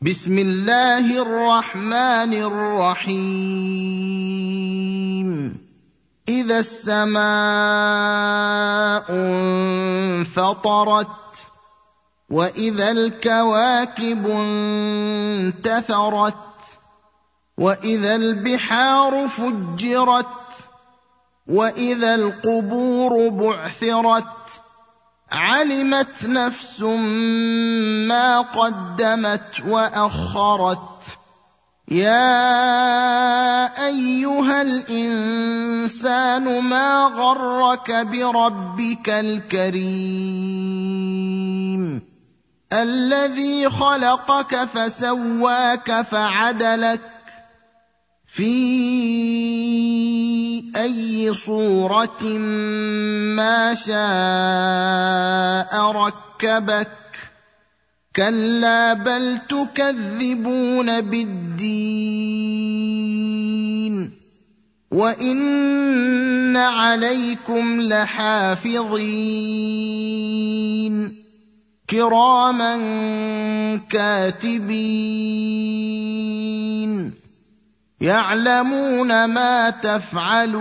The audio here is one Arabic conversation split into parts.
بسم الله الرحمن الرحيم اذا السماء انفطرت واذا الكواكب انتثرت واذا البحار فجرت واذا القبور بعثرت علمت نفس ما قدمت واخرت يا ايها الانسان ما غرك بربك الكريم الذي خلقك فسواك فعدلك في أي صورة ما شاء ركبك كلا بل تكذبون بالدين وإن عليكم لحافظين كراما كاتبين يعلمون ما تفعلون.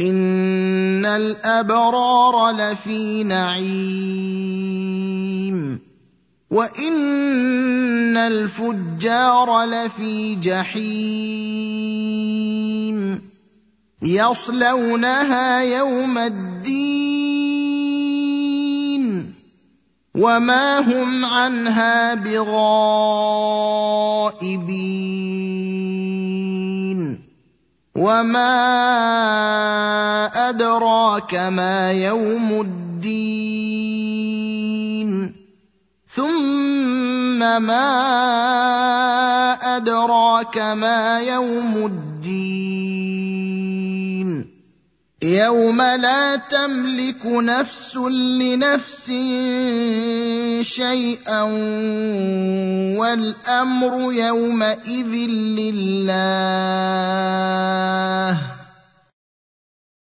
إن الأبرار لفي نعيم. وإن الفجار لفي جحيم. يصلونها يوم الدين. وما هم عنها بغائبين وما ادراك ما يوم الدين. ثم ما ادراك ما يوم الدين. يوم لا تملك نفس لنفس شيئا والامر يومئذ لله